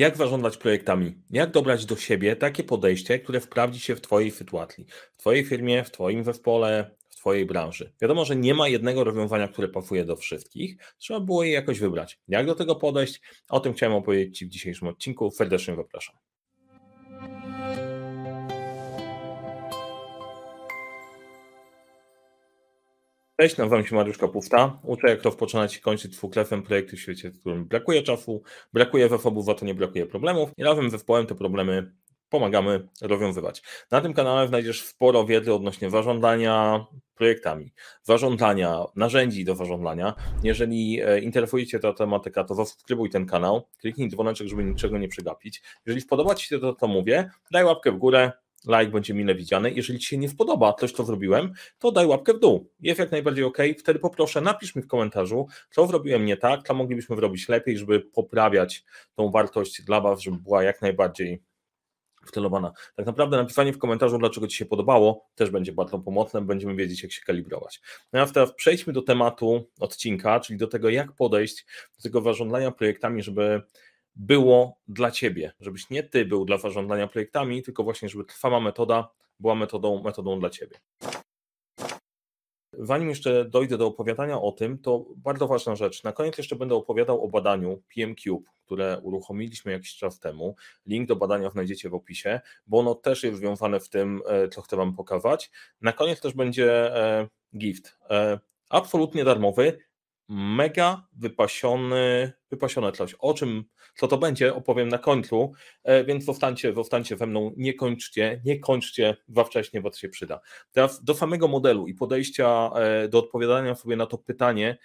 Jak zarządzać projektami? Jak dobrać do siebie takie podejście, które wprawdzi się w Twojej sytuacji, w Twojej firmie, w Twoim zespole, w Twojej branży? Wiadomo, że nie ma jednego rozwiązania, które pasuje do wszystkich. Trzeba było je jakoś wybrać. Jak do tego podejść? O tym chciałem opowiedzieć Ci w dzisiejszym odcinku. Serdecznie zapraszam. Cześć, nazywam się Mariusz Kapufta. Uczę, jak rozpoczynać i kończyć dwuklefem projekty w świecie, w którym brakuje czasu, brakuje zasobów, za to nie brakuje problemów i razem z zespołem te problemy pomagamy rozwiązywać. Na tym kanale znajdziesz sporo wiedzy odnośnie zarządzania projektami, zarządzania, narzędzi do zarządzania. Jeżeli e, interesuje Cię ta tematyka, to zasubskrybuj ten kanał, kliknij dzwoneczek, żeby niczego nie przegapić. Jeżeli spodoba Ci się to, co mówię, daj łapkę w górę, like będzie mile widziany. Jeżeli Ci się nie spodoba coś, co zrobiłem, to daj łapkę w dół. Jest jak najbardziej ok. Wtedy poproszę, napisz mi w komentarzu, co zrobiłem nie tak, co moglibyśmy zrobić lepiej, żeby poprawiać tą wartość dla Was, żeby była jak najbardziej wcelowana. Tak naprawdę napisanie w komentarzu, dlaczego Ci się podobało, też będzie bardzo pomocne, będziemy wiedzieć, jak się kalibrować. No a teraz przejdźmy do tematu odcinka, czyli do tego, jak podejść do tego zarządzania projektami, żeby było dla ciebie, żebyś nie ty był dla zarządzania projektami, tylko właśnie, żeby trwała metoda była metodą, metodą dla ciebie. Zanim jeszcze dojdę do opowiadania o tym, to bardzo ważna rzecz. Na koniec jeszcze będę opowiadał o badaniu PMCube, które uruchomiliśmy jakiś czas temu. Link do badania znajdziecie w opisie, bo ono też jest związane w tym, e, co chcę Wam pokazać. Na koniec też będzie e, gift. E, absolutnie darmowy, mega wypasiony, wypasione coś. O czym, co to będzie, opowiem na końcu, e, więc zostańcie, zostańcie ze mną, nie kończcie, nie kończcie za wcześnie, bo to się przyda. Teraz do samego modelu i podejścia e, do odpowiadania sobie na to pytanie,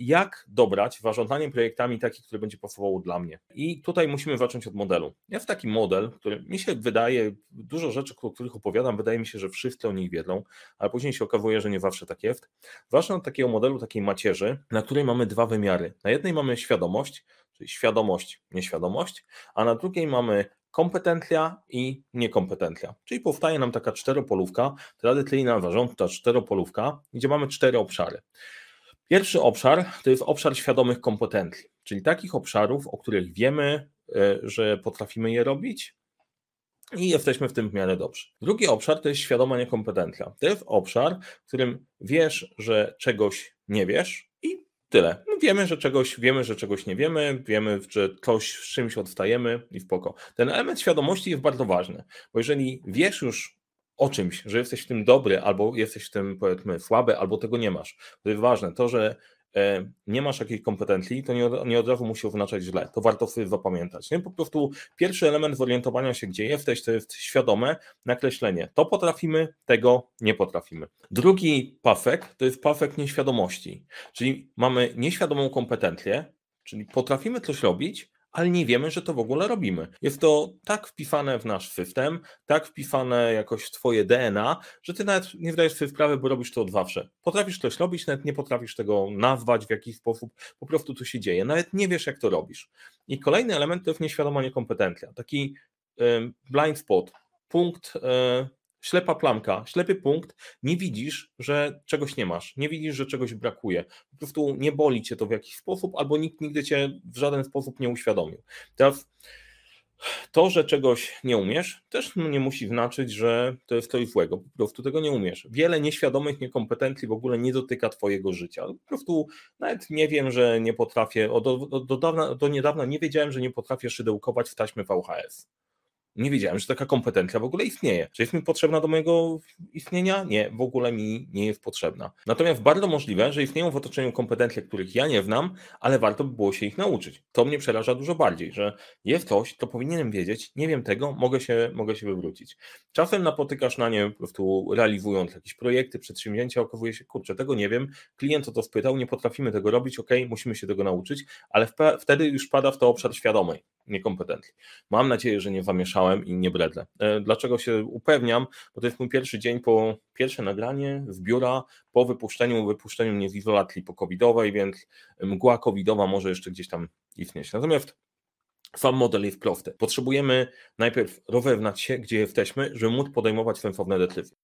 jak dobrać zarządzanie projektami taki, który będzie pasował dla mnie. I tutaj musimy zacząć od modelu. Jest taki model, który mi się wydaje, dużo rzeczy, o których opowiadam, wydaje mi się, że wszyscy o nich wiedzą, ale później się okazuje, że nie zawsze tak jest. Ważne od takiego modelu, takiej macierzy, na której mamy dwa wymiary. Na jednej mamy świadomość, czyli świadomość, nieświadomość, a na drugiej mamy kompetencja i niekompetencja. Czyli powstaje nam taka czteropolówka, tradycyjna zarządcza czteropolówka, gdzie mamy cztery obszary. Pierwszy obszar to jest obszar świadomych kompetencji, czyli takich obszarów, o których wiemy, e, że potrafimy je robić i jesteśmy w tym w miarę dobrzy. Drugi obszar to jest świadoma niekompetencja. To jest obszar, w którym wiesz, że czegoś nie wiesz i tyle. No wiemy, że czegoś, wiemy, że czegoś nie wiemy, wiemy, że coś z czymś odstajemy i w poko. Ten element świadomości jest bardzo ważny, bo jeżeli wiesz już o czymś, że jesteś w tym dobry, albo jesteś w tym powiedzmy słaby, albo tego nie masz. To jest ważne. To, że e, nie masz jakiejś kompetencji, to nie, nie od razu musi oznaczać źle. To warto sobie zapamiętać. Nie? Po prostu pierwszy element zorientowania się, gdzie jesteś, to jest świadome nakreślenie. To potrafimy, tego nie potrafimy. Drugi pafek to jest pafek nieświadomości, czyli mamy nieświadomą kompetencję, czyli potrafimy coś robić, ale nie wiemy, że to w ogóle robimy. Jest to tak wpisane w nasz system, tak wpisane jakoś w twoje DNA, że ty nawet nie zdajesz sobie sprawy, bo robisz to od zawsze. Potrafisz coś robić, nawet nie potrafisz tego nazwać w jakiś sposób, po prostu to się dzieje. Nawet nie wiesz, jak to robisz. I kolejny element to jest nieświadoma niekompetencja. Taki blind spot, punkt ślepa plamka, ślepy punkt, nie widzisz, że czegoś nie masz, nie widzisz, że czegoś brakuje. Po prostu nie boli cię to w jakiś sposób, albo nikt nigdy cię w żaden sposób nie uświadomił. Teraz to, że czegoś nie umiesz, też nie musi znaczyć, że to jest coś złego. Po prostu tego nie umiesz. Wiele nieświadomych niekompetencji w ogóle nie dotyka Twojego życia. Po prostu nawet nie wiem, że nie potrafię, do, do, do, dawna, do niedawna nie wiedziałem, że nie potrafię szydełkować w taśmie VHS. Nie wiedziałem, że taka kompetencja w ogóle istnieje. Czy jest mi potrzebna do mojego istnienia? Nie, w ogóle mi nie jest potrzebna. Natomiast bardzo możliwe, że istnieją w otoczeniu kompetencje, których ja nie znam, ale warto by było się ich nauczyć. To mnie przeraża dużo bardziej, że jest coś, to powinienem wiedzieć, nie wiem tego, mogę się, mogę się wywrócić. Czasem napotykasz na nie po prostu realizując jakieś projekty, przedsięwzięcia, okazuje się, kurczę, tego nie wiem, klient o to spytał, nie potrafimy tego robić, ok, musimy się tego nauczyć, ale wtedy już pada w to obszar świadomej niekompetencji. Mam nadzieję, że nie zamieszałem i nie bredlę. E, dlaczego się upewniam? Bo to jest mój pierwszy dzień po pierwsze nagranie z biura po wypuszczeniu, wypuszczeniu mnie z izolacji po covidowej, więc mgła covidowa może jeszcze gdzieś tam istnieć. Natomiast sam model jest prosty. Potrzebujemy najpierw rozewnać się, gdzie jesteśmy, żeby móc podejmować sensowne decyzje.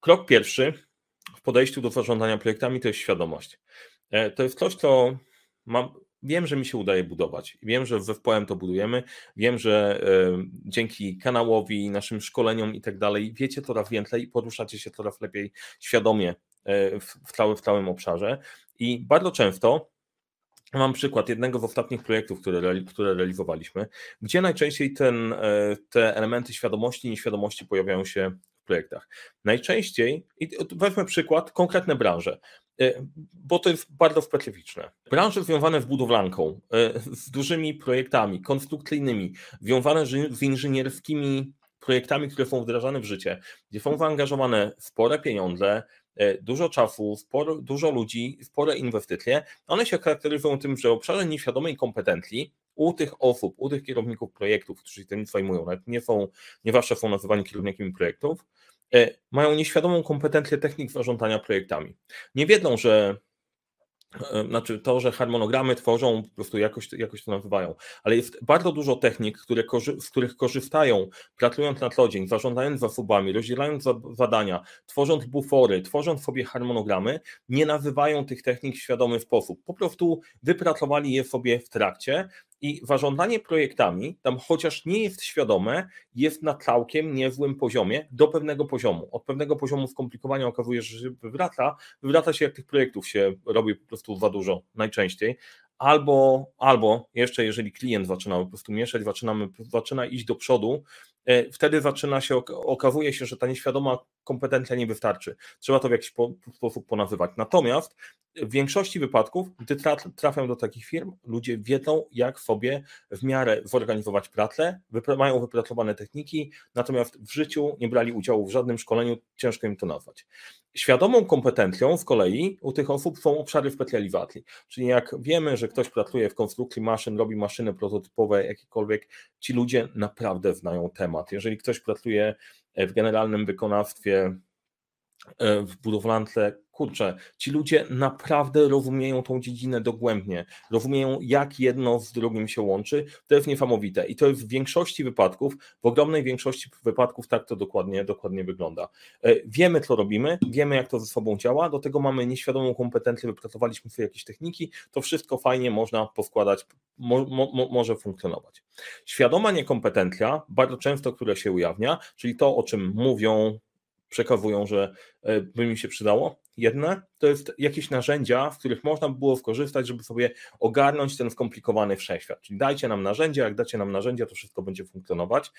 Krok pierwszy w podejściu do zarządzania projektami to jest świadomość. E, to jest coś, co mam, wiem, że mi się udaje budować. Wiem, że w FPM to budujemy. Wiem, że y, dzięki kanałowi, naszym szkoleniom i tak dalej, wiecie coraz więcej i poruszacie się coraz lepiej świadomie y, w, całym, w całym obszarze. I bardzo często Mam przykład jednego z ostatnich projektów, które, które realizowaliśmy, gdzie najczęściej ten, te elementy świadomości i nieświadomości pojawiają się projektach. Najczęściej, i weźmy przykład, konkretne branże, bo to jest bardzo specyficzne. Branże związane z budowlanką, e, z dużymi projektami konstrukcyjnymi, związane z inżynierskimi projektami, które są wdrażane w życie, gdzie są zaangażowane spore pieniądze, e, dużo czasu, sporo, dużo ludzi, spore inwestycje, one się charakteryzują tym, że obszarze nieświadomej kompetencji u tych osób, u tych kierowników projektów, którzy się tym zajmują, nawet nie są, nie zawsze są nazywani kierownikami projektów, e, mają nieświadomą kompetencję technik zarządzania projektami. Nie wiedzą, że E, znaczy to, że harmonogramy tworzą, po prostu jakoś, jakoś to nazywają, ale jest bardzo dużo technik, które, z których korzystają, pracując na co dzień, zarządzając zasobami, rozdzielając zadania, tworząc bufory, tworząc sobie harmonogramy, nie nazywają tych technik w świadomy sposób. Po prostu wypracowali je sobie w trakcie i zarządzanie projektami, tam chociaż nie jest świadome, jest na całkiem niezłym poziomie do pewnego poziomu. Od pewnego poziomu skomplikowania okazuje się, że wywraca, wywraca się jak tych projektów się robi po prostu za dużo najczęściej, albo, albo jeszcze jeżeli klient zaczyna po prostu mieszać, zaczynamy, zaczyna iść do przodu, e, wtedy zaczyna się, okazuje się, że ta nieświadoma kompetencja nie wystarczy. Trzeba to w jakiś sposób ponazywać. Natomiast w większości wypadków, gdy trafią do takich firm, ludzie wiedzą, jak sobie w miarę zorganizować pracę, mają wypracowane techniki, natomiast w życiu nie brali udziału w żadnym szkoleniu, ciężko im to nazwać. Świadomą kompetencją z kolei u tych osób są obszary specjalizacji, czyli jak wiemy, że ktoś pracuje w konstrukcji maszyn, robi maszyny prototypowe, jakiekolwiek, ci ludzie naprawdę znają temat. Jeżeli ktoś pracuje w generalnym wykonawstwie, e, w budowlance, kurczę, ci ludzie naprawdę rozumieją tą dziedzinę dogłębnie, rozumieją jak jedno z drugim się łączy, to jest niesamowite i to jest w większości wypadków, w ogromnej większości wypadków tak to dokładnie, dokładnie wygląda. E, wiemy co robimy, wiemy jak to ze sobą działa, do tego mamy nieświadomą kompetencję, wypracowaliśmy sobie jakieś techniki, to wszystko fajnie można poskładać, mo, mo, może funkcjonować. Świadoma niekompetencja, bardzo często, która się ujawnia, czyli to o czym mówią przekazują, że e, by mi się przydało. Jedne to jest jakieś narzędzia, w których można by było skorzystać, żeby sobie ogarnąć ten skomplikowany wszechświat. Czyli dajcie nam narzędzia, jak dacie nam narzędzia, to wszystko będzie funkcjonować.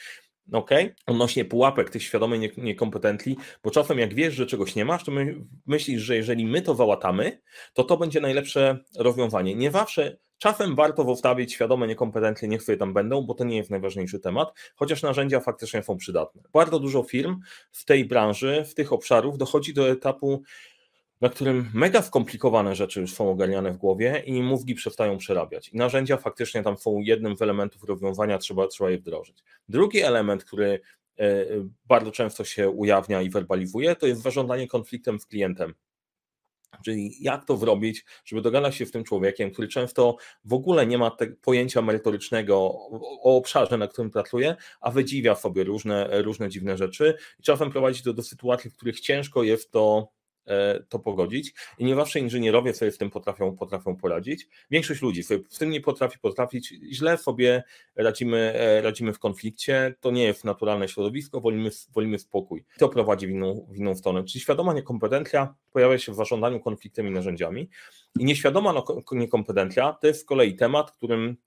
Ok, odnośnie pułapek tych świadomych niekompetencji, bo czasem jak wiesz, że czegoś nie masz, to my, myślisz, że jeżeli my to załatamy, to to będzie najlepsze rozwiązanie. Nie zawsze Czasem warto wstawić świadome niekompetencje, niech sobie tam będą, bo to nie jest najważniejszy temat, chociaż narzędzia faktycznie są przydatne. Bardzo dużo firm w tej branży, w tych obszarów dochodzi do etapu, na którym mega skomplikowane rzeczy już są ogarniane w głowie i mózgi przestają przerabiać. I narzędzia faktycznie tam są jednym z elementów rozwiązania, trzeba, trzeba je wdrożyć. Drugi element, który e, bardzo często się ujawnia i werbalizuje, to jest zarządzanie konfliktem z klientem. Czyli jak to zrobić, żeby dogadać się z tym człowiekiem, który często w ogóle nie ma pojęcia merytorycznego o obszarze, na którym pracuje, a wydziwia sobie różne, różne dziwne rzeczy i czasem prowadzi to do sytuacji, w których ciężko jest to to pogodzić. I nie zawsze inżynierowie sobie z tym potrafią, potrafią poradzić. Większość ludzi sobie z tym nie potrafi potrafić, źle sobie radzimy, e, radzimy w konflikcie, to nie jest naturalne środowisko, wolimy, wolimy spokój. To prowadzi w inną, w inną stronę, czyli świadoma niekompetencja pojawia się w zarządzaniu konfliktem i narzędziami. I nieświadoma no, niekompetencja to jest z kolei temat, którym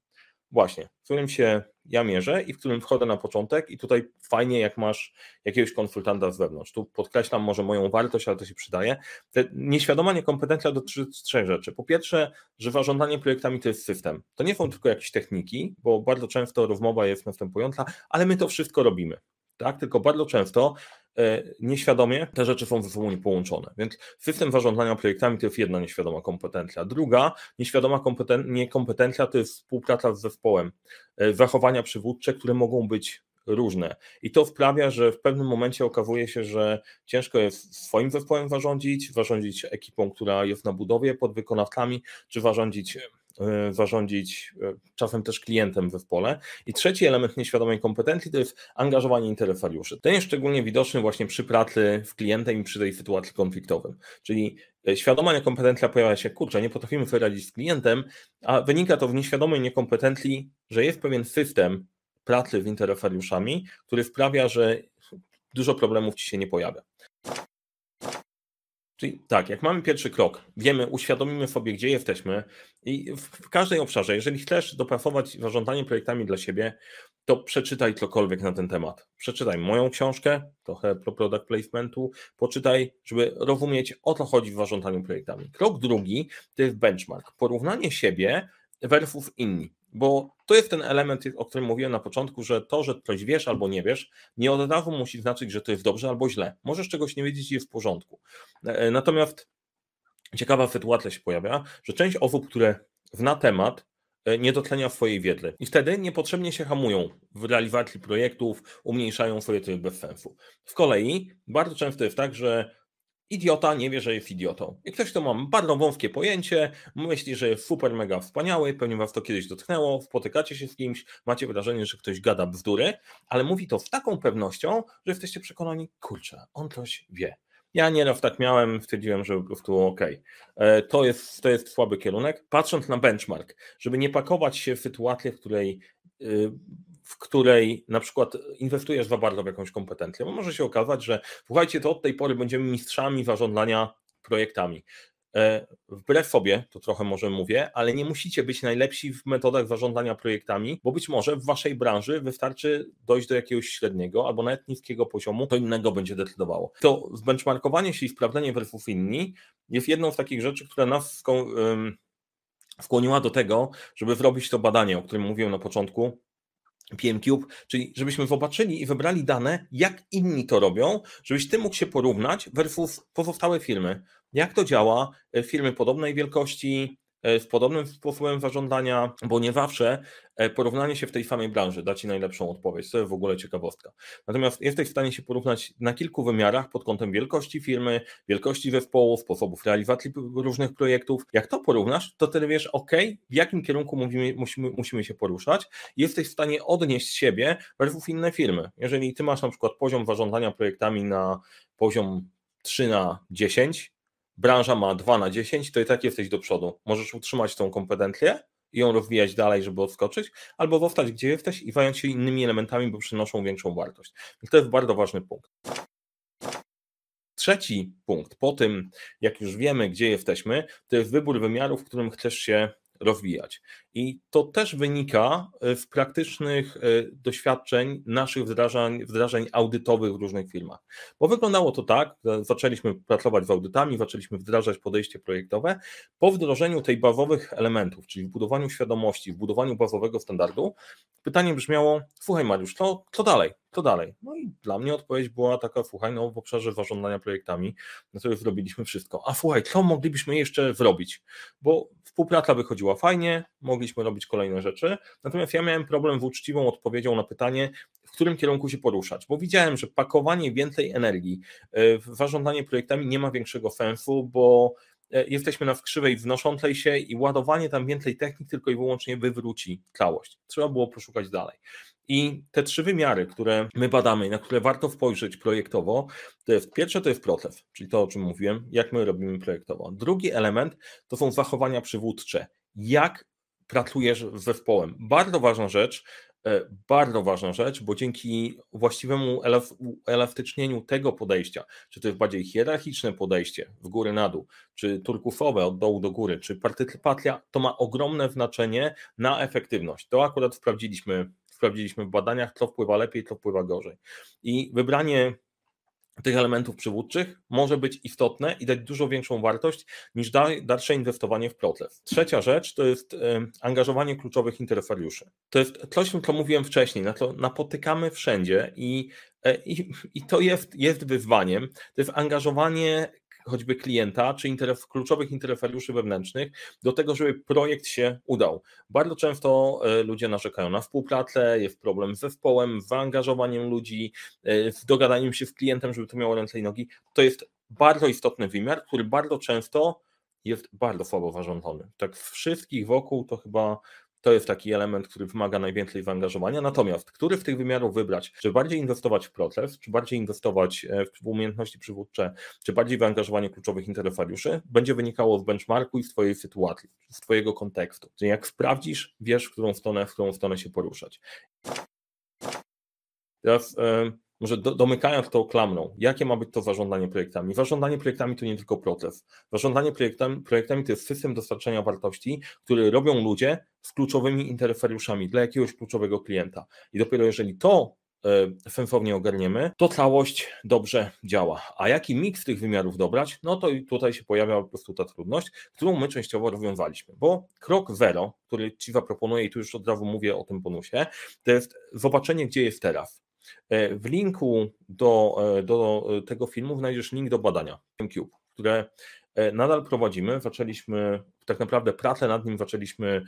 Właśnie, w którym się ja mierzę i w którym wchodzę na początek i tutaj fajnie jak masz jakiegoś konsultanta z wewnątrz. Tu podkreślam może moją wartość, ale to się przydaje. Te nieświadoma niekompetencja dotyczy trzech rzeczy. Po pierwsze, że zarządzanie projektami to jest system. To nie są tylko jakieś techniki, bo bardzo często rozmowa jest następująca, ale my to wszystko robimy tak? tylko bardzo często e, nieświadomie te rzeczy są ze sobą niepołączone. Więc system zarządzania projektami to jest jedna nieświadoma kompetencja. Druga nieświadoma kompeten niekompetencja to jest współpraca z zespołem, e, zachowania przywódcze, które mogą być różne. I to sprawia, że w pewnym momencie okazuje się, że ciężko jest swoim zespołem zarządzić, zarządzić ekipą, która jest na budowie pod wykonawcami, czy zarządzić zarządzić e, czasem też klientem w zespole. I trzeci element nieświadomej kompetencji to jest angażowanie interesariuszy. Ten jest szczególnie widoczny właśnie przy pracy z klientem i przy tej sytuacji konfliktowym. Czyli świadoma niekompetencja pojawia się, kurczę, nie potrafimy sobie radzić z klientem, a wynika to w nieświadomej niekompetencji, że jest pewien system pracy z interesariuszami, który sprawia, że dużo problemów ci się nie pojawia. Czyli tak, jak mamy pierwszy krok, wiemy, uświadomimy sobie, gdzie jesteśmy i w każdej obszarze, jeżeli chcesz dopracować zarządzanie projektami dla siebie, to przeczytaj cokolwiek na ten temat. Przeczytaj moją książkę, trochę pro product placementu, poczytaj, żeby rozumieć, o co chodzi w zarządzaniu projektami. Krok drugi to jest benchmark, porównanie siebie versus inni. Bo to jest ten element, o którym mówiłem na początku, że to, że coś wiesz albo nie wiesz, nie od razu musi znaczyć, że to jest dobrze albo źle. Możesz czegoś nie wiedzieć i jest w porządku. E, natomiast ciekawa sytuacja się pojawia, że część osób, które zna temat, e, nie docenia swojej wiedzy. I wtedy niepotrzebnie się hamują w realizacji projektów, umniejszają swoje tryby bez sensu. Z kolei bardzo często jest tak, że Idiota nie wie, że jest idiotą. I ktoś, kto ma bardzo wąskie pojęcie, myśli, że jest super, mega wspaniały, pewnie was to kiedyś dotknęło, spotykacie się z kimś, macie wrażenie, że ktoś gada bzdury, ale mówi to z taką pewnością, że jesteście przekonani, kurczę, on coś wie. Ja nieraz tak miałem, stwierdziłem, że po prostu ok. To jest, to jest słaby kierunek. Patrząc na benchmark, żeby nie pakować się w sytuację, w której y, w której na przykład inwestujesz za bardzo w jakąś kompetencję, bo może się okazać, że słuchajcie, to od tej pory będziemy mistrzami zarządzania projektami. E, wbrew sobie, to trochę może mówię, ale nie musicie być najlepsi w metodach zarządzania projektami, bo być może w waszej branży wystarczy dojść do jakiegoś średniego albo nawet niskiego poziomu, to innego będzie decydowało. To zbenchmarkowanie się i sprawdzenie versus inni jest jedną z takich rzeczy, która nas skłoniła do tego, żeby zrobić to badanie, o którym mówiłem na początku, PMCube, czyli żebyśmy zobaczyli i wybrali dane, jak inni to robią, żebyś ty mógł się porównać versus pozostałe firmy. Jak to działa? E, firmy podobnej wielkości, z e, podobnym sposobem zarządzania, bo nie zawsze e, porównanie się w tej samej branży da Ci najlepszą odpowiedź. To jest w ogóle ciekawostka. Natomiast jesteś w stanie się porównać na kilku wymiarach pod kątem wielkości firmy, wielkości zespołu, sposobów realizacji różnych projektów. Jak to porównasz, to wtedy wiesz, ok, w jakim kierunku mówimy, musimy, musimy się poruszać jesteś w stanie odnieść siebie versus inne firmy. Jeżeli Ty masz na przykład poziom zarządzania projektami na poziom 3 na 10, branża ma 2 na 10, to i tak jesteś do przodu. Możesz utrzymać tą kompetencję i ją rozwijać dalej, żeby odskoczyć, albo zostać gdzie jesteś i zająć się innymi elementami, bo przynoszą większą wartość. I to jest bardzo ważny punkt. Trzeci punkt, po tym jak już wiemy, gdzie jesteśmy, to jest wybór wymiaru, w którym chcesz się rozwijać. I to też wynika e, z praktycznych e, doświadczeń naszych wdrażań, wdrażań audytowych w różnych firmach. Bo wyglądało to tak, zaczęliśmy pracować z audytami, zaczęliśmy wdrażać podejście projektowe. Po wdrożeniu tej bazowych elementów, czyli w budowaniu świadomości, w budowaniu bazowego standardu, pytanie brzmiało: Słuchaj, Mariusz, co dalej? Co dalej? No i dla mnie odpowiedź była taka: Słuchaj, no w obszarze zarządzania projektami, no to już zrobiliśmy wszystko. A słuchaj, co moglibyśmy jeszcze zrobić? Bo współpraca wychodziła fajnie, mogliśmy robić kolejne rzeczy. Natomiast ja miałem problem z uczciwą odpowiedzią na pytanie, w którym kierunku się poruszać, bo widziałem, że pakowanie więcej energii e, w zarządzanie projektami nie ma większego sensu, bo e, jesteśmy na krzywej wnoszącej się i ładowanie tam więcej technik tylko i wyłącznie wywróci całość. Trzeba było poszukać dalej. I te trzy wymiary, które my badamy i na które warto spojrzeć projektowo, to jest pierwsze to jest proces, czyli to, o czym mówiłem, jak my robimy projektowo. Drugi element to są zachowania przywódcze. Jak pracujesz z zespołem. Bardzo ważna rzecz, e, bardzo ważna rzecz, bo dzięki właściwemu elastycznieniu tego podejścia, czy to jest bardziej hierarchiczne podejście w górę na dół, czy turkusowe od dołu do góry, czy partycypacja, to ma ogromne znaczenie na efektywność. To akurat sprawdziliśmy, sprawdziliśmy w badaniach, co wpływa lepiej, co wpływa gorzej. I wybranie tych elementów przywódczych może być istotne i dać dużo większą wartość niż dalsze inwestowanie w proces. Trzecia rzecz to jest angażowanie kluczowych interesariuszy. To jest coś, co mówiłem wcześniej, na to napotykamy wszędzie i, e, i, i to jest, jest wyzwaniem. To jest angażowanie choćby klienta, czy kluczowych interesariuszy wewnętrznych do tego, żeby projekt się udał. Bardzo często e, ludzie narzekają na współpracę, jest problem z zespołem, z zaangażowaniem ludzi, e, z dogadaniem się z klientem, żeby to miało ręce i nogi. To jest bardzo istotny wymiar, który bardzo często jest bardzo słabo warządzony. Tak wszystkich wokół to chyba to jest taki element, który wymaga najwięcej zaangażowania. Natomiast który z tych wymiarów wybrać? Czy bardziej inwestować w proces, czy bardziej inwestować e, w umiejętności przywódcze, czy bardziej w angażowanie kluczowych interesariuszy, będzie wynikało z benchmarku i z Twojej sytuacji, z Twojego kontekstu. Czyli jak sprawdzisz, wiesz, w którą stronę, w którą stronę się poruszać. Teraz yy, może do, domykając to klamrą, jakie ma być to zarządzanie projektami? Zarządzanie projektami to nie tylko proces. Zarządzanie projektami, projektami to jest system dostarczania wartości, który robią ludzie z kluczowymi interesariuszami dla jakiegoś kluczowego klienta. I dopiero jeżeli to e, sensownie ogarniemy, to całość dobrze działa. A jaki miks tych wymiarów dobrać? No to tutaj się pojawia po prostu ta trudność, którą my częściowo rozwiązaliśmy, bo krok zero, który Ci zaproponuję i tu już od razu mówię o tym bonusie, to jest zobaczenie, gdzie jest teraz. E, w linku do, e, do tego filmu znajdziesz link do badania MCube, które nadal prowadzimy. Zaczęliśmy, tak naprawdę pracę nad nim zaczęliśmy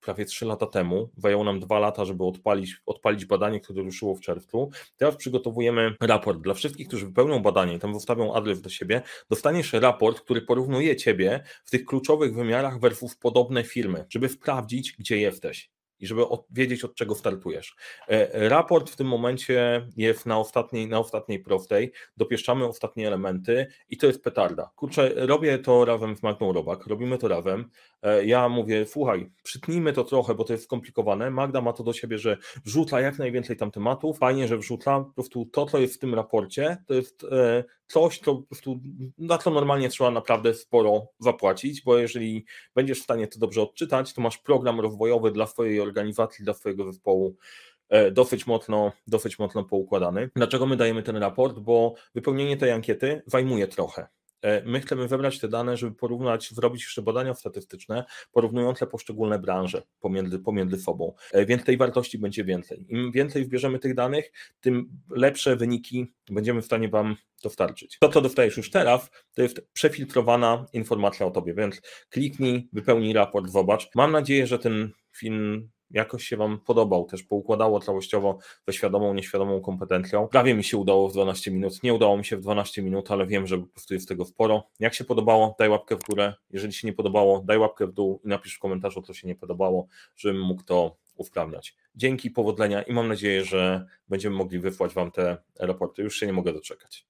prawie 3 lata temu. Zajęło nam 2 lata, żeby odpalić, odpalić badanie, które ruszyło w czerwcu. Teraz przygotowujemy raport dla wszystkich, którzy wypełnią badanie tam zostawią adres do siebie. Dostaniesz raport, który porównuje ciebie w tych kluczowych wymiarach versus podobne firmy, żeby sprawdzić, gdzie jesteś i żeby od, wiedzieć, od czego startujesz. E, raport w tym momencie jest na ostatniej, na ostatniej prostej, dopieszczamy ostatnie elementy i to jest petarda. Kurczę, robię to razem z Magdą Robak, robimy to razem. E, ja mówię, słuchaj, przytnijmy to trochę, bo to jest skomplikowane. Magda ma to do siebie, że wrzuca jak najwięcej tam tematów, fajnie, że wrzuca, po prostu to, co jest w tym raporcie, to jest e, coś, co po prostu, na co normalnie trzeba naprawdę sporo zapłacić, bo jeżeli będziesz w stanie to dobrze odczytać, to masz program rozwojowy dla swojej organizacji, dla swojego zespołu e, dosyć mocno, dosyć mocno poukładany. Dlaczego my dajemy ten raport? Bo wypełnienie tej ankiety zajmuje trochę. E, my chcemy wybrać te dane, żeby porównać, zrobić jeszcze badania statystyczne porównujące poszczególne branże pomiędzy, pomiędzy sobą, e, więc tej wartości będzie więcej. Im więcej wbierzemy tych danych, tym lepsze wyniki będziemy w stanie Wam dostarczyć. To, co dostajesz już teraz, to jest przefiltrowana informacja o Tobie, więc kliknij, wypełnij raport, zobacz. Mam nadzieję, że ten film jakoś się Wam podobał, też poukładało całościowo ze świadomą, nieświadomą kompetencją. Prawie mi się udało w 12 minut, nie udało mi się w 12 minut, ale wiem, że po prostu jest tego sporo. Jak się podobało, daj łapkę w górę, jeżeli się nie podobało, daj łapkę w dół i napisz w komentarzu, co się nie podobało, żebym mógł to usprawniać. Dzięki, powodzenia i mam nadzieję, że będziemy mogli wysłać Wam te raporty. Już się nie mogę doczekać.